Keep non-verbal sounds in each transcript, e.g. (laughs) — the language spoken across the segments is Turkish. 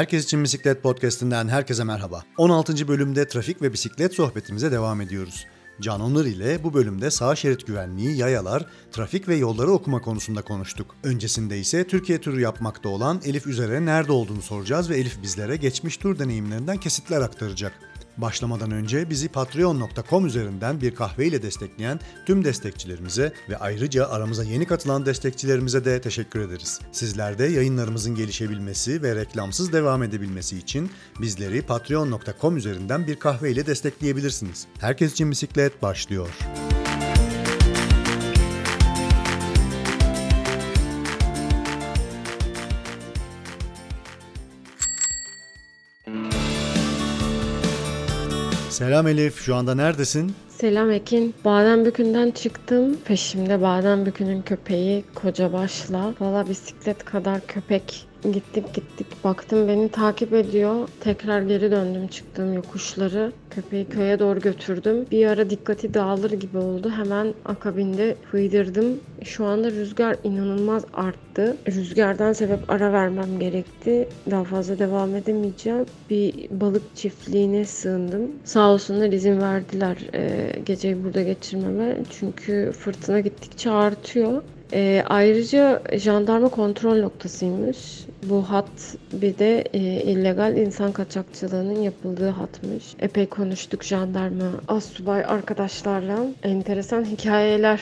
Herkes için Bisiklet Podcast'inden herkese merhaba. 16. bölümde trafik ve bisiklet sohbetimize devam ediyoruz. Can Onur ile bu bölümde sağ şerit güvenliği, yayalar, trafik ve yolları okuma konusunda konuştuk. Öncesinde ise Türkiye turu yapmakta olan Elif Üzer'e nerede olduğunu soracağız ve Elif bizlere geçmiş tur deneyimlerinden kesitler aktaracak. Başlamadan önce bizi patreon.com üzerinden bir kahve ile destekleyen tüm destekçilerimize ve ayrıca aramıza yeni katılan destekçilerimize de teşekkür ederiz. Sizler de yayınlarımızın gelişebilmesi ve reklamsız devam edebilmesi için bizleri patreon.com üzerinden bir kahve ile destekleyebilirsiniz. Herkes için bisiklet başlıyor. Selam Elif, şu anda neredesin? Selam Ekin. Badembükü'nden çıktım. Peşimde Badembükü'nün köpeği koca başla. Valla bisiklet kadar köpek Gittik gittik baktım beni takip ediyor. Tekrar geri döndüm çıktığım yokuşları. Köpeği köye doğru götürdüm. Bir ara dikkati dağılır gibi oldu. Hemen akabinde fıydırdım. Şu anda rüzgar inanılmaz arttı. Rüzgardan sebep ara vermem gerekti. Daha fazla devam edemeyeceğim. Bir balık çiftliğine sığındım. Sağ olsunlar izin verdiler e, geceyi burada geçirmeme. Çünkü fırtına gittikçe artıyor. E, ayrıca jandarma kontrol noktasıymış. Bu hat bir de e, illegal insan kaçakçılığının yapıldığı hatmış. Epey konuştuk jandarma, asubay arkadaşlarla. Enteresan hikayeler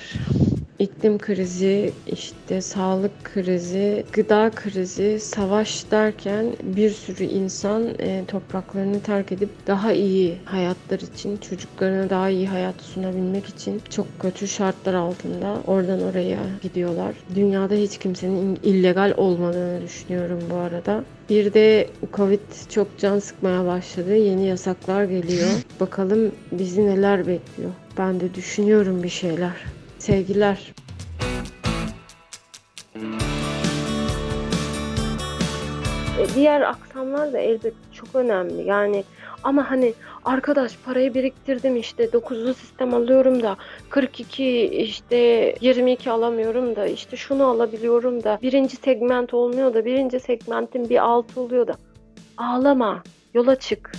iklim krizi, işte sağlık krizi, gıda krizi, savaş derken bir sürü insan e, topraklarını terk edip daha iyi hayatlar için, çocuklarına daha iyi hayat sunabilmek için çok kötü şartlar altında oradan oraya gidiyorlar. Dünyada hiç kimsenin illegal olmadığını düşünüyorum bu arada. Bir de Covid çok can sıkmaya başladı. Yeni yasaklar geliyor. (laughs) Bakalım bizi neler bekliyor. Ben de düşünüyorum bir şeyler. Sevgiler. E, diğer aksamlar da elbette çok önemli. Yani ama hani arkadaş parayı biriktirdim işte 9'lu sistem alıyorum da 42 işte 22 alamıyorum da işte şunu alabiliyorum da birinci segment olmuyor da birinci segmentin bir altı oluyor da ağlama yola çık.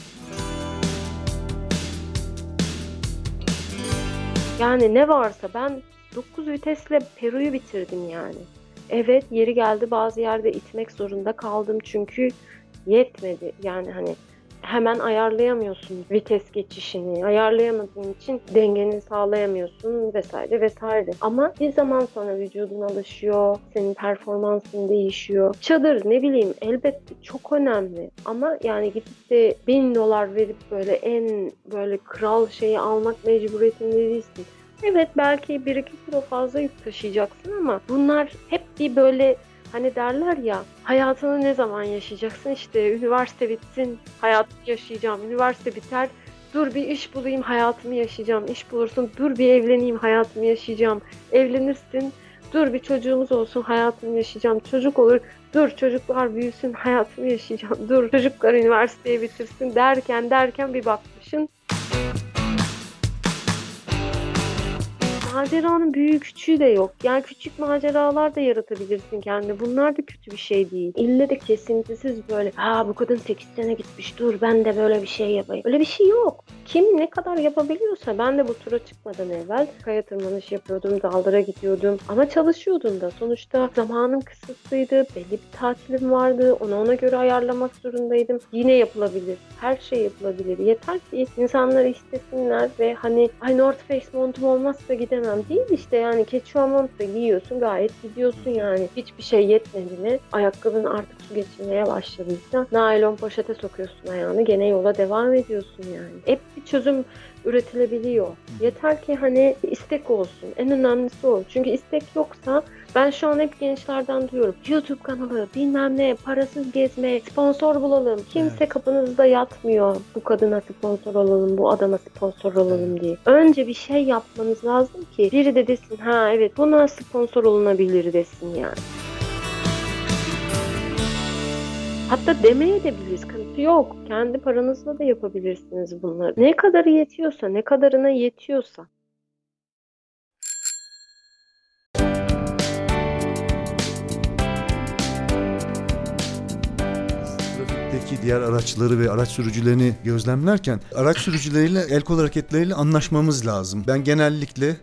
Yani ne varsa ben 9 vitesle Peru'yu bitirdim yani. Evet yeri geldi bazı yerde itmek zorunda kaldım çünkü yetmedi. Yani hani hemen ayarlayamıyorsun vites geçişini. Ayarlayamadığın için dengeni sağlayamıyorsun vesaire vesaire. Ama bir zaman sonra vücudun alışıyor, senin performansın değişiyor. Çadır ne bileyim elbette çok önemli. Ama yani gidip de bin dolar verip böyle en böyle kral şeyi almak mecburiyetinde değilsin. Evet belki 1-2 kilo fazla yük taşıyacaksın ama bunlar hep bir böyle hani derler ya hayatını ne zaman yaşayacaksın? İşte üniversite bitsin hayatımı yaşayacağım üniversite biter. Dur bir iş bulayım hayatımı yaşayacağım. İş bulursun dur bir evleneyim hayatımı yaşayacağım. Evlenirsin dur bir çocuğumuz olsun hayatımı yaşayacağım. Çocuk olur dur çocuklar büyüsün hayatımı yaşayacağım. Dur çocuklar üniversiteyi bitirsin derken derken bir bakmışsın maceranın büyüğü küçüğü de yok. Yani küçük maceralar da yaratabilirsin kendine. Bunlar da kötü bir şey değil. İlle de kesintisiz böyle ha bu kadın 8 sene gitmiş dur ben de böyle bir şey yapayım. Öyle bir şey yok. Kim ne kadar yapabiliyorsa ben de bu tura çıkmadan evvel kaya tırmanış yapıyordum, dağlara gidiyordum. Ama çalışıyordum da. Sonuçta zamanım kısıtlıydı. Belli bir tatilim vardı. Onu ona göre ayarlamak zorundaydım. Yine yapılabilir. Her şey yapılabilir. Yeter ki insanlar istesinler ve hani ay North Face montum olmazsa gidemem dönem değil işte yani keçuan mont da giyiyorsun gayet gidiyorsun yani. Hiçbir şey yetmedi mi ayakkabın artık su geçirmeye başladıysa naylon poşete sokuyorsun ayağını gene yola devam ediyorsun yani. Hep bir çözüm üretilebiliyor. Yeter ki hani istek olsun. En önemlisi o. Çünkü istek yoksa ben şu an hep gençlerden duyuyorum. YouTube kanalı, bilmem ne, parasız gezme, sponsor bulalım. Kimse evet. kapınızda yatmıyor. Bu kadına sponsor olalım, bu adama sponsor olalım diye. Önce bir şey yapmanız lazım ki biri de desin ha evet buna sponsor olunabilir desin yani. Hatta demeye de bilir. Sıkıntı yok. Kendi paranızla da yapabilirsiniz bunları. Ne kadarı yetiyorsa, ne kadarına yetiyorsa. Diğer araçları ve araç sürücülerini gözlemlerken araç sürücüleriyle el kol hareketleriyle anlaşmamız lazım. Ben genellikle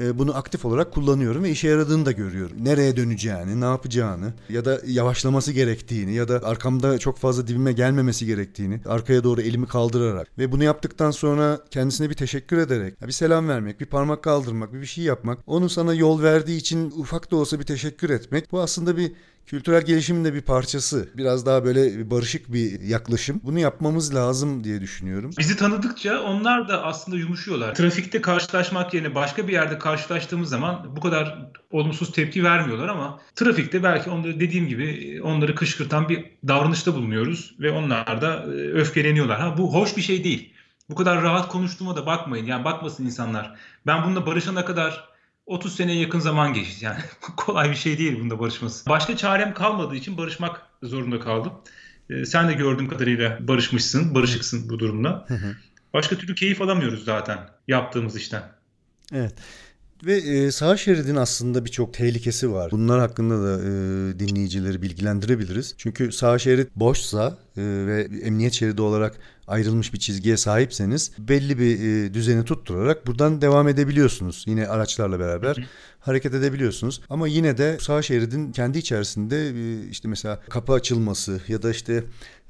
e, bunu aktif olarak kullanıyorum ve işe yaradığını da görüyorum. Nereye döneceğini, ne yapacağını ya da yavaşlaması gerektiğini ya da arkamda çok fazla dibime gelmemesi gerektiğini arkaya doğru elimi kaldırarak ve bunu yaptıktan sonra kendisine bir teşekkür ederek bir selam vermek, bir parmak kaldırmak, bir bir şey yapmak, onun sana yol verdiği için ufak da olsa bir teşekkür etmek. Bu aslında bir kültürel gelişimin de bir parçası. Biraz daha böyle barışık bir yaklaşım. Bunu yapmamız lazım diye düşünüyorum. Bizi tanıdıkça onlar da aslında yumuşuyorlar. Trafikte karşılaşmak yerine başka bir yerde karşılaştığımız zaman bu kadar olumsuz tepki vermiyorlar ama trafikte belki onları dediğim gibi onları kışkırtan bir davranışta bulunuyoruz ve onlar da e, öfkeleniyorlar. Ha bu hoş bir şey değil. Bu kadar rahat konuştuğuma da bakmayın. Yani bakmasın insanlar. Ben bununla barışana kadar 30 seneye yakın zaman geçti. Yani (laughs) kolay bir şey değil bunda barışması. Başka çarem kalmadığı için barışmak zorunda kaldım. Ee, sen de gördüğüm kadarıyla barışmışsın, barışıksın bu durumda. Başka türlü keyif alamıyoruz zaten yaptığımız işten. Evet. Ve e, sağ şeridin aslında birçok tehlikesi var. Bunlar hakkında da e, dinleyicileri bilgilendirebiliriz. Çünkü sağ şerit boşsa e, ve emniyet şeridi olarak ayrılmış bir çizgiye sahipseniz belli bir e, düzeni tutturarak buradan devam edebiliyorsunuz. Yine araçlarla beraber hı hı. hareket edebiliyorsunuz. Ama yine de sağ şeridin kendi içerisinde e, işte mesela kapı açılması ya da işte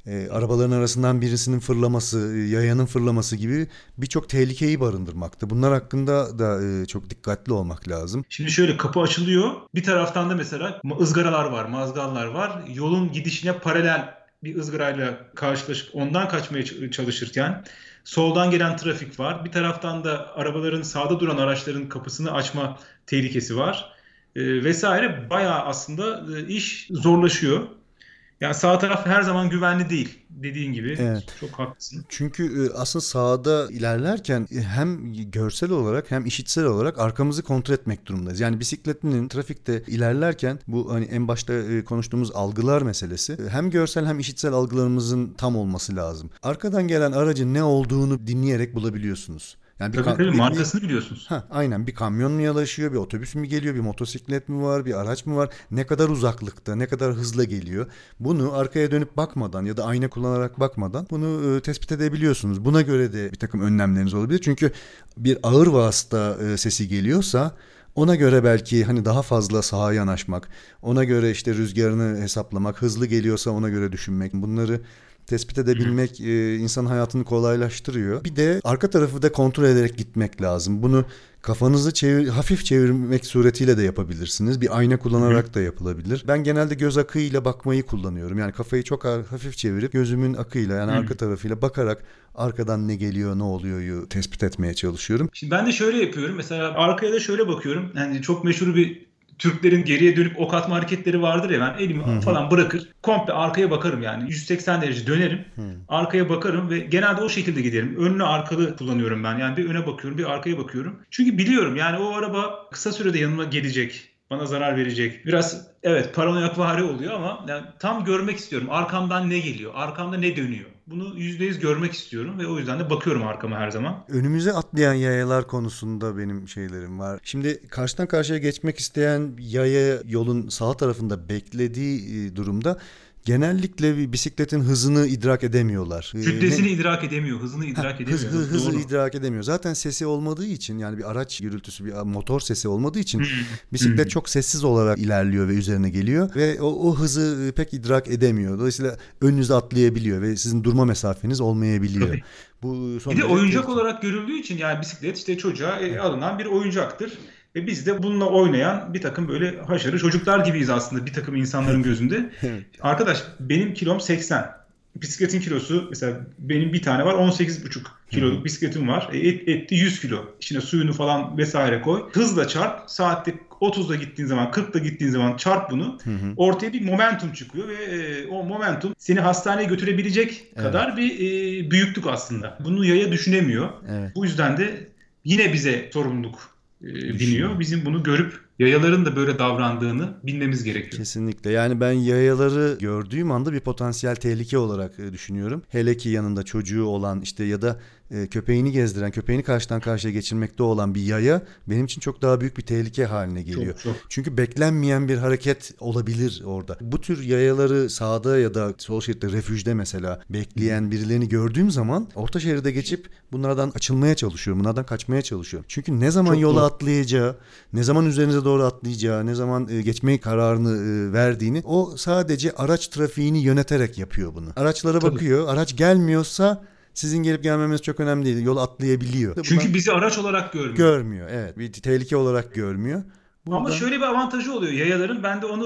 e, arabaların arasından birisinin fırlaması, e, yayanın fırlaması gibi birçok tehlikeyi barındırmakta. Bunlar hakkında da e, çok dikkatli olmak lazım. Şimdi şöyle kapı açılıyor. Bir taraftan da mesela ızgaralar var, mazgallar var. Yolun gidişine paralel bir ızgarayla karşılaşıp ondan kaçmaya çalışırken soldan gelen trafik var. Bir taraftan da arabaların sağda duran araçların kapısını açma tehlikesi var. E, vesaire bayağı aslında e, iş zorlaşıyor. Yani sağ taraf her zaman güvenli değil dediğin gibi. Evet. Çok haklısın. Çünkü e, aslında sağda ilerlerken e, hem görsel olarak hem işitsel olarak arkamızı kontrol etmek durumundayız. Yani bisikletinin trafikte ilerlerken bu hani en başta e, konuştuğumuz algılar meselesi hem görsel hem işitsel algılarımızın tam olması lazım. Arkadan gelen aracın ne olduğunu dinleyerek bulabiliyorsunuz. Yani bir tabii tabii markasını biliyorsunuz. Ha, aynen bir kamyon mu yalaşıyor, bir otobüs mü geliyor, bir motosiklet mi var, bir araç mı var, ne kadar uzaklıkta, ne kadar hızla geliyor. Bunu arkaya dönüp bakmadan ya da ayna kullanarak bakmadan bunu e, tespit edebiliyorsunuz. Buna göre de bir takım önlemleriniz olabilir. Çünkü bir ağır vasıta e, sesi geliyorsa ona göre belki hani daha fazla sağa yanaşmak, ona göre işte rüzgarını hesaplamak, hızlı geliyorsa ona göre düşünmek. Bunları tespit edebilmek e, insan hayatını kolaylaştırıyor. Bir de arka tarafı da kontrol ederek gitmek lazım. Bunu kafanızı çevir, hafif çevirmek suretiyle de yapabilirsiniz. Bir ayna kullanarak da yapılabilir. Ben genelde göz akıyla bakmayı kullanıyorum. Yani kafayı çok hafif çevirip gözümün akıyla yani arka tarafıyla bakarak arkadan ne geliyor ne oluyor tespit etmeye çalışıyorum. Şimdi ben de şöyle yapıyorum. Mesela arkaya da şöyle bakıyorum. Yani çok meşhur bir Türklerin geriye dönüp ok atma hareketleri vardır ya ben elimi Hı-hı. falan bırakır komple arkaya bakarım yani 180 derece dönerim Hı. arkaya bakarım ve genelde o şekilde giderim. Önlü arkalı kullanıyorum ben yani bir öne bakıyorum bir arkaya bakıyorum. Çünkü biliyorum yani o araba kısa sürede yanıma gelecek bana zarar verecek. Biraz evet paranoyak vari oluyor ama yani tam görmek istiyorum. Arkamdan ne geliyor? Arkamda ne dönüyor? Bunu %100 görmek istiyorum ve o yüzden de bakıyorum arkama her zaman. Önümüze atlayan yayalar konusunda benim şeylerim var. Şimdi karşıdan karşıya geçmek isteyen yaya yolun sağ tarafında beklediği e, durumda genellikle bir bisikletin hızını idrak edemiyorlar. Ee, Kütlesini ne? idrak edemiyor, hızını idrak ha, edemiyor. Hız, hızı idrak edemiyor. Zaten sesi olmadığı için yani bir araç gürültüsü, bir motor sesi olmadığı için bisiklet çok sessiz olarak ilerliyor ve üzerine geliyor ve o, o hızı pek idrak edemiyor. Dolayısıyla önünüze atlayabiliyor ve sizin durma mesafeniz olmayabiliyor. Tabii. Bu son bir de oyuncak olarak görüldüğü için yani bisiklet işte çocuğa e, alınan bir oyuncaktır. Ve biz de bununla oynayan bir takım böyle haşarı çocuklar gibiyiz aslında bir takım insanların gözünde. (laughs) Arkadaş benim kilom 80. Bisikletin kilosu mesela benim bir tane var 18,5 kiloluk bisikletim var. E, et, etti 100 kilo. İçine suyunu falan vesaire koy. Hızla çarp. Saatte 30'da gittiğin zaman 40'da gittiğin zaman çarp bunu. Hı hı. Ortaya bir momentum çıkıyor ve e, o momentum seni hastaneye götürebilecek evet. kadar bir e, büyüklük aslında. Bunu yaya düşünemiyor. Evet. Bu yüzden de yine bize sorumluluk biniyor. Bizim bunu görüp yayaların da böyle davrandığını bilmemiz gerekiyor. Kesinlikle. Yani ben yayaları gördüğüm anda bir potansiyel tehlike olarak e, düşünüyorum. Hele ki yanında çocuğu olan işte ya da e, köpeğini gezdiren, köpeğini karşıdan karşıya geçirmekte olan bir yaya benim için çok daha büyük bir tehlike haline geliyor. Çok, çok. Çünkü beklenmeyen bir hareket olabilir orada. Bu tür yayaları sağda ya da sol şeritte refüjde mesela bekleyen birilerini gördüğüm zaman orta şeride geçip bunlardan açılmaya çalışıyorum. Bunlardan kaçmaya çalışıyorum. Çünkü ne zaman Çok yola doğru. atlayacağı, ne zaman üzerinize doğru atlayacağı, ne zaman e, geçmeyi kararını e, verdiğini o sadece araç trafiğini yöneterek yapıyor bunu. Araçlara Tabii. bakıyor. Araç gelmiyorsa sizin gelip gelmemeniz çok önemli değil. Yol atlayabiliyor. Çünkü Bunlar bizi araç olarak görmüyor. görmüyor. Evet. Bir tehlike olarak görmüyor. Ama Burada- şöyle bir avantajı oluyor yayaların. Ben de onu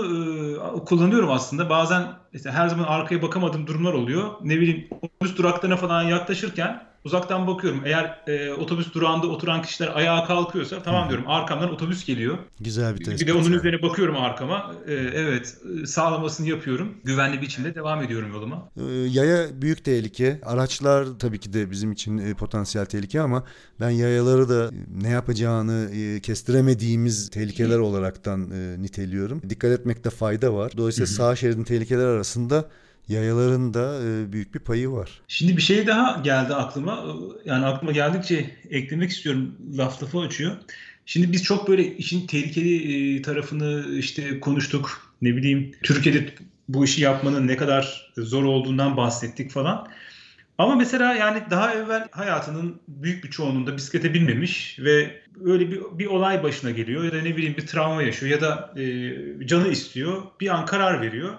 e, kullanıyorum aslında. Bazen işte her zaman arkaya bakamadığım durumlar oluyor. Ne bileyim otobüs duraklarına falan yaklaşırken uzaktan bakıyorum. Eğer e, otobüs durağında oturan kişiler ayağa kalkıyorsa tamam diyorum arkamdan otobüs geliyor. güzel bir Bir tespit. de onun üzerine bakıyorum arkama. E, evet sağlamasını yapıyorum. Güvenli biçimde devam ediyorum yoluma. Ee, Yaya büyük tehlike. Araçlar tabii ki de bizim için e, potansiyel tehlike ama ben yayaları da e, ne yapacağını e, kestiremediğimiz tehlikeler olaraktan e, niteliyorum. Dikkat etmekte fayda var. Dolayısıyla Hı hı. sağ şeridin tehlikeler arasında yayaların da e, büyük bir payı var. Şimdi bir şey daha geldi aklıma. Yani aklıma geldikçe eklemek istiyorum. Laf lafı açıyor. Şimdi biz çok böyle işin tehlikeli e, tarafını işte konuştuk. Ne bileyim Türkiye'de bu işi yapmanın ne kadar zor olduğundan bahsettik falan. Ama mesela yani daha evvel hayatının büyük bir çoğunluğunda bisiklete binmemiş ve öyle bir, bir olay başına geliyor ya da ne bileyim bir travma yaşıyor ya da e, canı istiyor. Bir an karar veriyor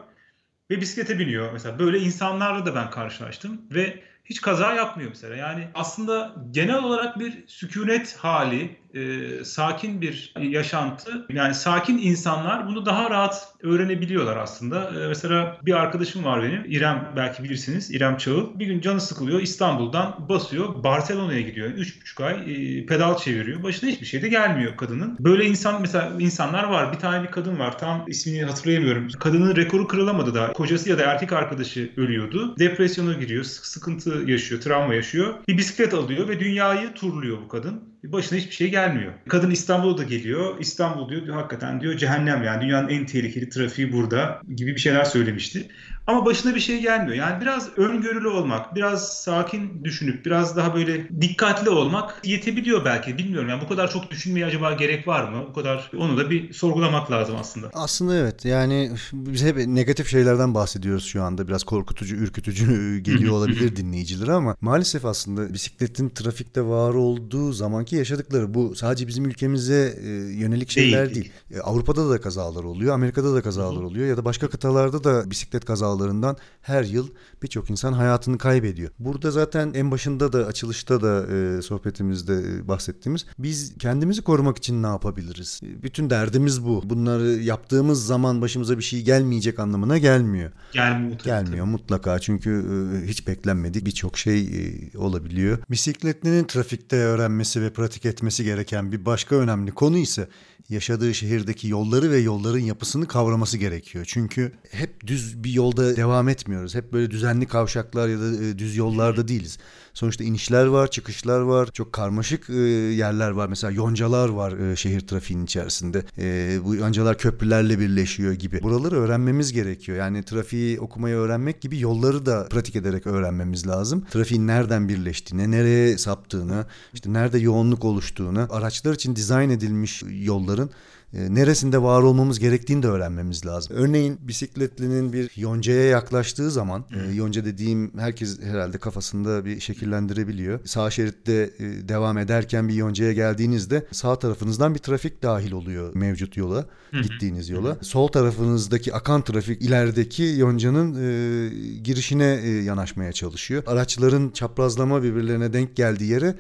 ve bisiklete biniyor. Mesela böyle insanlarla da ben karşılaştım ve hiç kaza yapmıyor mesela. Yani aslında genel olarak bir sükunet hali, e, sakin bir yaşantı. Yani sakin insanlar bunu daha rahat öğrenebiliyorlar aslında. E, mesela bir arkadaşım var benim, İrem belki bilirsiniz, İrem Çağıl. Bir gün canı sıkılıyor, İstanbul'dan basıyor, Barcelona'ya gidiyor. Üç buçuk ay e, pedal çeviriyor. Başına hiçbir şey de gelmiyor kadının. Böyle insan mesela insanlar var. Bir tane bir kadın var. Tam ismini hatırlayamıyorum. Kadının rekoru kırılamadı daha. Kocası ya da erkek arkadaşı ölüyordu. Depresyona giriyor. sık- Sıkıntı yaşıyor. Travma yaşıyor. Bir bisiklet alıyor ve dünyayı turluyor bu kadın. Başına hiçbir şey gelmiyor. Kadın İstanbul'a da geliyor. İstanbul diyor, diyor hakikaten diyor cehennem yani dünyanın en tehlikeli trafiği burada gibi bir şeyler söylemişti. Ama başına bir şey gelmiyor. Yani biraz öngörülü olmak, biraz sakin düşünüp, biraz daha böyle dikkatli olmak yetebiliyor belki. Bilmiyorum yani bu kadar çok düşünmeye acaba gerek var mı? Bu kadar onu da bir sorgulamak lazım aslında. Aslında evet yani biz hep negatif şeylerden bahsediyoruz şu anda. Biraz korkutucu, ürkütücü (laughs) geliyor olabilir dinleyicilere ama maalesef aslında bisikletin trafikte var olduğu zamanki yaşadıkları bu sadece bizim ülkemize e, yönelik şeyler değil. Değil. E, Avrupa'da da kazalar oluyor, Amerika'da da kazalar oluyor ya da başka kıtalarda da bisiklet kazalarından her yıl birçok insan hayatını kaybediyor. Burada zaten en başında da açılışta da e, sohbetimizde e, bahsettiğimiz biz kendimizi korumak için ne yapabiliriz? E, Bütün derdimiz bu. Bunları yaptığımız zaman başımıza bir şey gelmeyecek anlamına gelmiyor. Gelmiyor. tabii, Gelmiyor mutlaka çünkü e, hiç beklenmedik birçok şey e, olabiliyor. Bisikletlinin trafikte öğrenmesi ve pratik etmesi gereken bir başka önemli konu ise yaşadığı şehirdeki yolları ve yolların yapısını kavraması gerekiyor. Çünkü hep düz bir yolda devam etmiyoruz. Hep böyle düzenli kavşaklar ya da e, düz yollarda değiliz. Sonuçta inişler var, çıkışlar var. Çok karmaşık e, yerler var. Mesela yoncalar var e, şehir trafiğinin içerisinde. E, bu yoncalar köprülerle birleşiyor gibi. Buraları öğrenmemiz gerekiyor. Yani trafiği okumayı öğrenmek gibi yolları da pratik ederek öğrenmemiz lazım. Trafiğin nereden birleştiğini, nereye saptığını, işte nerede yoğunluk oluştuğunu, araçlar için dizayn edilmiş yolların neresinde var olmamız gerektiğini de öğrenmemiz lazım. Örneğin bisikletlinin bir yoncaya yaklaştığı zaman, e, yonca dediğim herkes herhalde kafasında bir şekillendirebiliyor. Sağ şeritte e, devam ederken bir yoncaya geldiğinizde sağ tarafınızdan bir trafik dahil oluyor mevcut yola, gittiğiniz yola. Sol tarafınızdaki akan trafik ilerideki yoncanın e, girişine e, yanaşmaya çalışıyor. Araçların çaprazlama birbirlerine denk geldiği yere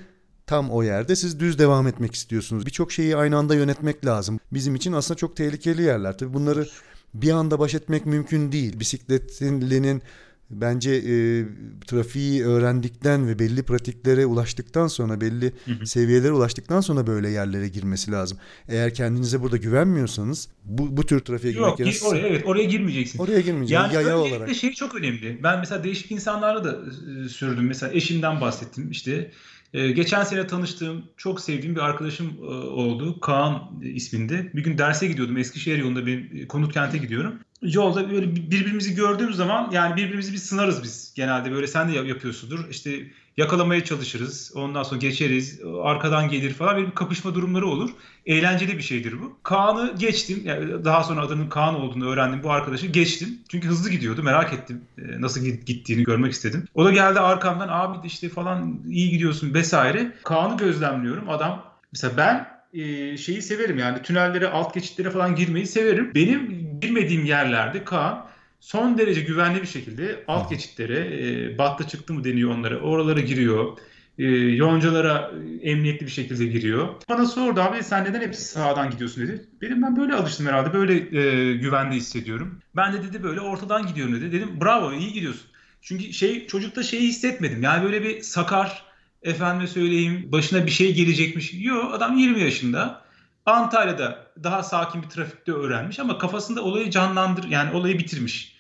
tam o yerde siz düz devam etmek istiyorsunuz. Birçok şeyi aynı anda yönetmek lazım. Bizim için aslında çok tehlikeli yerler. Tabii bunları bir anda baş etmek mümkün değil. Bisikletlinin bence e, trafiği öğrendikten ve belli pratiklere ulaştıktan sonra belli seviyelere ulaştıktan sonra böyle yerlere girmesi lazım. Eğer kendinize burada güvenmiyorsanız bu, bu tür trafiğe girmek Yok yerine gir- oraya evet oraya girmeyeceksin. oraya girmeyeceğim. Yani Yaya olarak. şey çok önemli. Ben mesela değişik insanlarla da e, sürdüm. Mesela eşimden bahsettim. İşte e, geçen sene tanıştığım, çok sevdiğim bir arkadaşım e, oldu. Kaan isminde. Bir gün derse gidiyordum. Eskişehir yolunda e, konut kente gidiyorum. Yolda böyle birbirimizi gördüğümüz zaman yani birbirimizi bir sınarız biz genelde. Böyle sen de yap- yapıyorsundur. İşte Yakalamaya çalışırız. Ondan sonra geçeriz. Arkadan gelir falan. Böyle bir kapışma durumları olur. Eğlenceli bir şeydir bu. Kaan'ı geçtim. Yani daha sonra adının Kaan olduğunu öğrendim. Bu arkadaşı geçtim. Çünkü hızlı gidiyordu. Merak ettim. E, nasıl gittiğini görmek istedim. O da geldi arkamdan abi işte falan iyi gidiyorsun vesaire. Kaan'ı gözlemliyorum. Adam mesela ben e, şeyi severim yani tünellere, alt geçitlere falan girmeyi severim. Benim girmediğim yerlerde Kaan son derece güvenli bir şekilde alt geçitlere, e, battı çıktı mı deniyor onlara, oralara giriyor. E, yoncalara emniyetli bir şekilde giriyor. Bana sordu abi sen neden hep sağdan gidiyorsun dedi. Benim ben böyle alıştım herhalde, böyle e, güvende hissediyorum. Ben de dedi böyle ortadan gidiyorum dedi. Dedim bravo iyi gidiyorsun. Çünkü şey çocukta şeyi hissetmedim. Yani böyle bir sakar, efendime söyleyeyim başına bir şey gelecekmiş. Yok adam 20 yaşında. Antalya'da daha sakin bir trafikte öğrenmiş ama kafasında olayı canlandır yani olayı bitirmiş.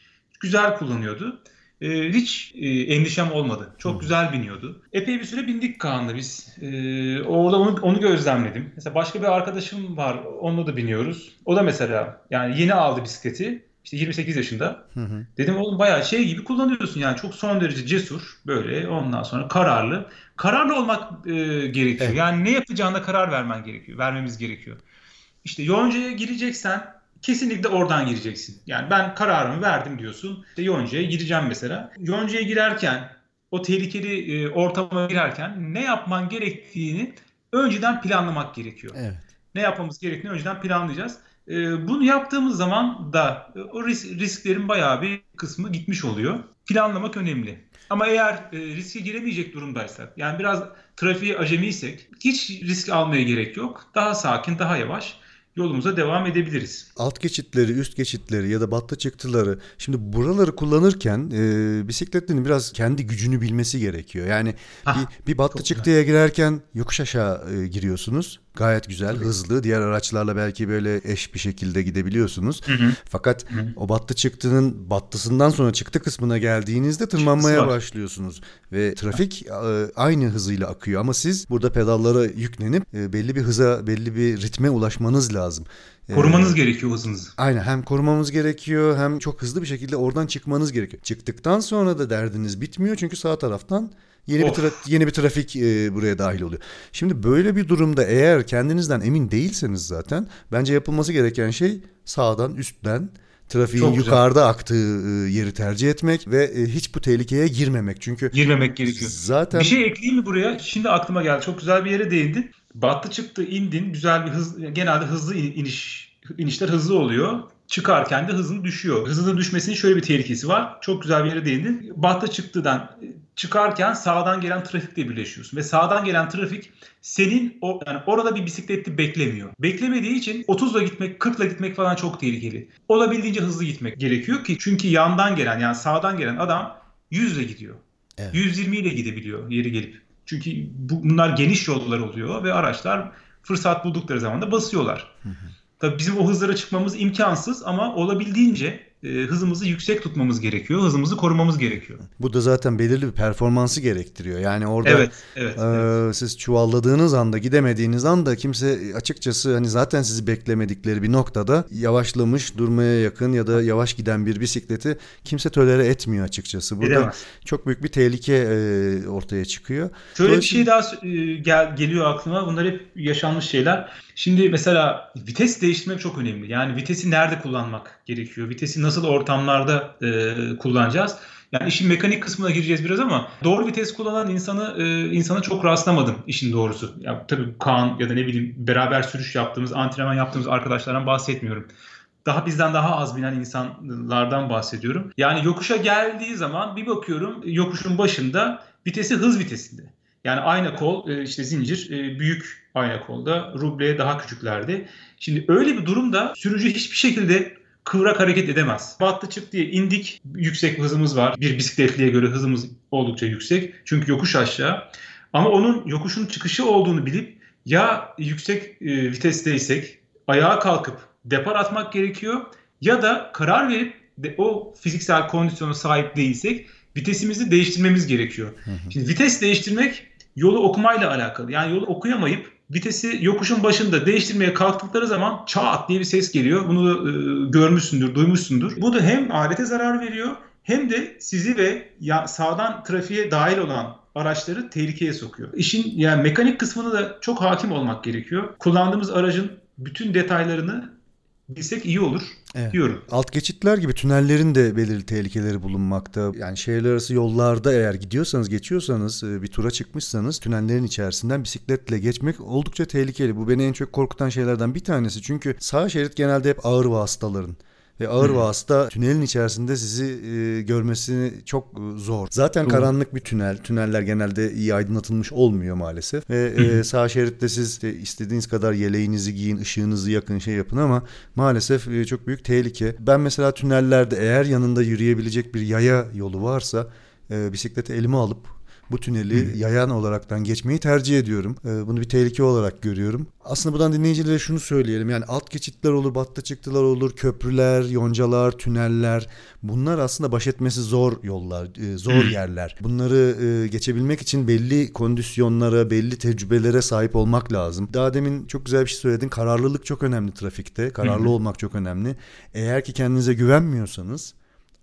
Güzel kullanıyordu. Ee, hiç e, endişem olmadı. Çok güzel biniyordu. Epey bir süre bindik Kaan'la biz. Ee, orada onu, onu gözlemledim. Mesela başka bir arkadaşım var. Onunla da biniyoruz. O da mesela yani yeni aldı bisikleti. İşte 28 yaşında. Hı hı. Dedim oğlum bayağı şey gibi kullanıyorsun yani çok son derece cesur böyle ondan sonra kararlı. Kararlı olmak e, gerekiyor. Evet. Yani ne yapacağına karar vermen gerekiyor. Vermemiz gerekiyor. İşte yoncaya gireceksen kesinlikle oradan gireceksin. Yani ben kararımı verdim diyorsun. İşte yoncaya gireceğim mesela. Yoncaya girerken o tehlikeli e, ortama girerken ne yapman gerektiğini önceden planlamak gerekiyor. Evet. Ne yapmamız gerektiğini önceden planlayacağız. E, bunu yaptığımız zaman da e, o risk, risklerin bayağı bir kısmı gitmiş oluyor. Planlamak önemli. Ama eğer e, riske giremeyecek durumdaysak, yani biraz trafiğe acemiysek hiç risk almaya gerek yok. Daha sakin, daha yavaş yolumuza devam edebiliriz. Alt geçitleri, üst geçitleri ya da battı çıktıları şimdi buraları kullanırken e, bisikletlerin biraz kendi gücünü bilmesi gerekiyor. Yani Hah, bir, bir battı çıktıya girerken yokuş aşağı e, giriyorsunuz. Gayet güzel, Tabii. hızlı. Diğer araçlarla belki böyle eş bir şekilde gidebiliyorsunuz. Hı hı. Fakat hı hı. o battı çıktının battısından sonra çıktı kısmına geldiğinizde tırmanmaya başlıyorsunuz ve trafik e, aynı hızıyla akıyor ama siz burada pedallara yüklenip e, belli bir hıza, belli bir ritme ulaşmanız lazım. E, Korumanız ee, gerekiyor hızınızı. Aynen hem korumamız gerekiyor hem çok hızlı bir şekilde oradan çıkmanız gerekiyor. Çıktıktan sonra da derdiniz bitmiyor çünkü sağ taraftan Yeni of. bir tra- yeni bir trafik e, buraya dahil oluyor. Şimdi böyle bir durumda eğer kendinizden emin değilseniz zaten bence yapılması gereken şey sağdan üstten trafiğin Çok yukarıda güzel. aktığı e, yeri tercih etmek ve e, hiç bu tehlikeye girmemek. Çünkü girmemek gerekiyor. Zaten bir şey ekleyeyim mi buraya? Şimdi aklıma geldi. Çok güzel bir yere değindin. Battı çıktı indin. Güzel bir hız genelde hızlı iniş inişler hızlı oluyor çıkarken de hızın düşüyor. Hızının düşmesinin şöyle bir tehlikesi var. Çok güzel bir yere değindin. Batta çıktıdan çıkarken sağdan gelen trafikle birleşiyorsun ve sağdan gelen trafik senin o yani orada bir bisikletli beklemiyor. Beklemediği için 30'la gitmek, 40'la gitmek falan çok tehlikeli. Olabildiğince hızlı gitmek gerekiyor ki çünkü yandan gelen yani sağdan gelen adam 100 ile gidiyor. Evet. 120 ile gidebiliyor yeri gelip. Çünkü bu, bunlar geniş yollar oluyor ve araçlar fırsat buldukları zaman da basıyorlar. Hı hı. Tabii bizim o hızlara çıkmamız imkansız ama olabildiğince hızımızı yüksek tutmamız gerekiyor. Hızımızı korumamız gerekiyor. Bu da zaten belirli bir performansı gerektiriyor. Yani orada evet, evet, e, evet. siz çuvalladığınız anda gidemediğiniz anda kimse açıkçası hani zaten sizi beklemedikleri bir noktada yavaşlamış, durmaya yakın ya da yavaş giden bir bisikleti kimse tölere etmiyor açıkçası. Burada Edemez. çok büyük bir tehlike e, ortaya çıkıyor. Şöyle bir şey daha e, gel, geliyor aklıma. Bunlar hep yaşanmış şeyler. Şimdi mesela vites değiştirmek çok önemli. Yani vitesi nerede kullanmak gerekiyor? Vitesi nasıl ortamlarda e, kullanacağız? Yani işin mekanik kısmına gireceğiz biraz ama doğru vites kullanan insanı e, insana çok rastlamadım işin doğrusu. Ya tabii Kaan ya da ne bileyim beraber sürüş yaptığımız, antrenman yaptığımız arkadaşlardan bahsetmiyorum. Daha bizden daha az binen insanlardan bahsediyorum. Yani yokuşa geldiği zaman bir bakıyorum yokuşun başında vitesi hız vitesinde. Yani ayna kol e, işte zincir e, büyük ayna kolda ruble daha küçüklerdi. Şimdi öyle bir durumda sürücü hiçbir şekilde kıvrak hareket edemez. Battı çık diye indik. Yüksek hızımız var. Bir bisikletliye göre hızımız oldukça yüksek. Çünkü yokuş aşağı. Ama onun yokuşun çıkışı olduğunu bilip ya yüksek e, vitesteysek ayağa kalkıp depar atmak gerekiyor ya da karar verip de o fiziksel kondisyona sahip değilsek vitesimizi değiştirmemiz gerekiyor. Şimdi vites değiştirmek yolu okumayla alakalı. Yani yolu okuyamayıp vitesi yokuşun başında değiştirmeye kalktıkları zaman çat diye bir ses geliyor. Bunu da e, görmüşsündür, duymuşsundur. Bu da hem alete zarar veriyor hem de sizi ve ya, sağdan trafiğe dahil olan araçları tehlikeye sokuyor. İşin yani mekanik kısmını da çok hakim olmak gerekiyor. Kullandığımız aracın bütün detaylarını bilsek iyi olur evet. diyorum. Alt geçitler gibi tünellerin de belirli tehlikeleri bulunmakta. Yani şehirler arası yollarda eğer gidiyorsanız, geçiyorsanız, e, bir tura çıkmışsanız tünellerin içerisinden bisikletle geçmek oldukça tehlikeli. Bu beni en çok korkutan şeylerden bir tanesi. Çünkü sağ şerit genelde hep ağır vasıtaların ve ağır hmm. vasıta tünelin içerisinde sizi e, görmesi çok e, zor. Zaten karanlık bir tünel. Tüneller genelde iyi aydınlatılmış olmuyor maalesef. Ve e, sağ şeritte siz de istediğiniz kadar yeleğinizi giyin, ışığınızı yakın şey yapın ama maalesef e, çok büyük tehlike. Ben mesela tünellerde eğer yanında yürüyebilecek bir yaya yolu varsa e, bisikleti elime alıp bu tüneli yayan olaraktan geçmeyi tercih ediyorum. Ee, bunu bir tehlike olarak görüyorum. Aslında buradan dinleyicilere şunu söyleyelim. Yani alt geçitler olur, batta çıktılar olur, köprüler, yoncalar, tüneller. Bunlar aslında baş etmesi zor yollar, e, zor yerler. Bunları e, geçebilmek için belli kondisyonlara, belli tecrübelere sahip olmak lazım. Daha demin çok güzel bir şey söyledin. Kararlılık çok önemli trafikte. Kararlı olmak çok önemli. Eğer ki kendinize güvenmiyorsanız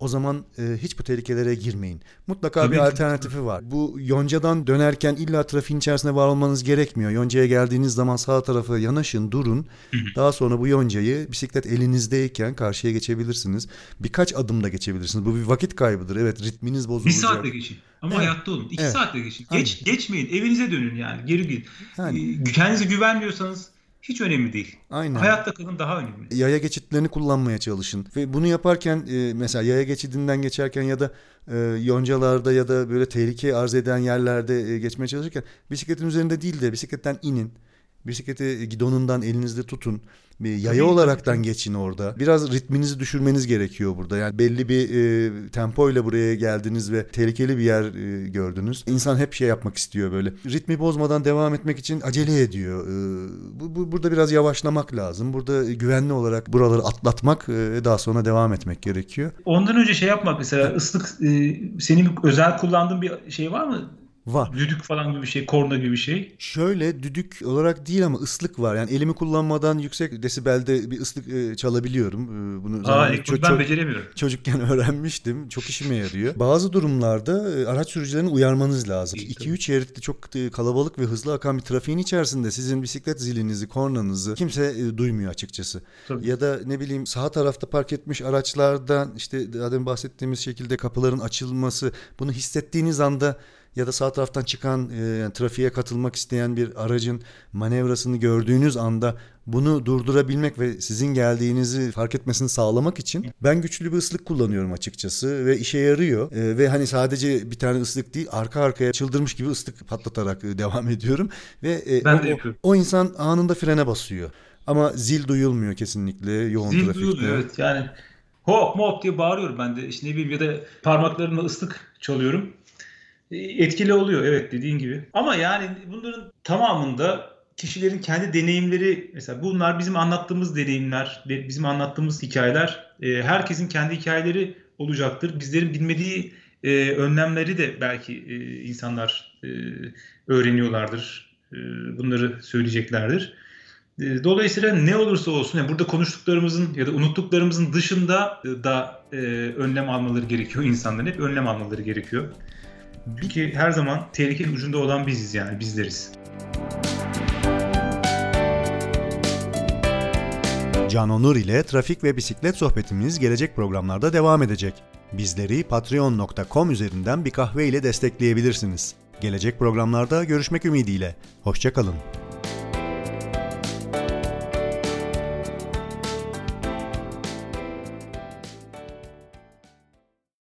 o zaman e, hiç bu tehlikelere girmeyin. Mutlaka Tabii bir ki. alternatifi var. Bu yoncadan dönerken illa trafiğin içerisinde var olmanız gerekmiyor. Yoncaya geldiğiniz zaman sağ tarafa yanaşın, durun. Daha sonra bu yoncayı bisiklet elinizdeyken karşıya geçebilirsiniz. Birkaç adımda geçebilirsiniz. Bu bir vakit kaybıdır. Evet ritminiz bozulacak. Bir saatte geçin. Ama evet. hayatta olun. İki evet. saatte geçin. Geç, Aynen. geçmeyin. Evinize dönün yani. Geri gidin. Yani. Kendinize güvenmiyorsanız hiç önemli değil. Aynen. Hayatta kalın daha önemli. Yaya geçitlerini kullanmaya çalışın. Ve bunu yaparken e, mesela yaya geçidinden geçerken ya da e, yoncalarda ya da böyle tehlike arz eden yerlerde e, geçmeye çalışırken bisikletin üzerinde değil de bisikletten inin. Bisikleti gidonundan elinizde tutun. Bir yaya olaraktan geçin orada. Biraz ritminizi düşürmeniz gerekiyor burada. Yani belli bir e, tempo ile buraya geldiniz ve tehlikeli bir yer e, gördünüz. İnsan hep şey yapmak istiyor böyle. Ritmi bozmadan devam etmek için acele ediyor. E, bu, bu burada biraz yavaşlamak lazım. Burada güvenli olarak buraları atlatmak e, daha sonra devam etmek gerekiyor. Ondan önce şey yapmak mesela ıslık e, senin özel kullandığın bir şey var mı? Var. Düdük falan gibi bir şey, korna gibi bir şey. Şöyle düdük olarak değil ama ıslık var. Yani elimi kullanmadan yüksek desibelde bir ıslık e, çalabiliyorum. E, bunu Aa, ço- ben beceremiyorum. Çocukken (laughs) öğrenmiştim. Çok işime yarıyor. Bazı durumlarda e, araç sürücülerini uyarmanız lazım. 2-3 şeritli çok kalabalık ve hızlı akan bir trafiğin içerisinde sizin bisiklet zilinizi, kornanızı kimse e, duymuyor açıkçası. Tabii. Ya da ne bileyim sağ tarafta park etmiş araçlardan işte demin bahsettiğimiz şekilde kapıların açılması bunu hissettiğiniz anda ya da sağ taraftan çıkan e, yani trafiğe katılmak isteyen bir aracın manevrasını gördüğünüz anda bunu durdurabilmek ve sizin geldiğinizi fark etmesini sağlamak için ben güçlü bir ıslık kullanıyorum açıkçası ve işe yarıyor. E, ve hani sadece bir tane ıslık değil arka arkaya çıldırmış gibi ıslık patlatarak e, (laughs) devam ediyorum ve e, ben o, de yapıyorum. o insan anında frene basıyor. Ama zil duyulmuyor kesinlikle yoğun zil trafikte. Zil duyuluyor evet yani hop mop diye bağırıyorum ben de işte ne bileyim ya da parmaklarımla ıslık çalıyorum. E, etkili oluyor evet dediğin gibi. Ama yani bunların tamamında kişilerin kendi deneyimleri mesela bunlar bizim anlattığımız deneyimler, bizim anlattığımız hikayeler e, herkesin kendi hikayeleri olacaktır. Bizlerin bilmediği e, önlemleri de belki insanlar öğreniyorlardır. bunları söyleyeceklerdir. Dolayısıyla ne olursa olsun yani burada konuştuklarımızın ya da unuttuklarımızın dışında da önlem almaları gerekiyor insanların hep önlem almaları gerekiyor. Çünkü her zaman tehlikenin ucunda olan biziz yani bizleriz. Can Onur ile trafik ve bisiklet sohbetimiz gelecek programlarda devam edecek. Bizleri patreon.com üzerinden bir kahve ile destekleyebilirsiniz. Gelecek programlarda görüşmek ümidiyle. Hoşçakalın.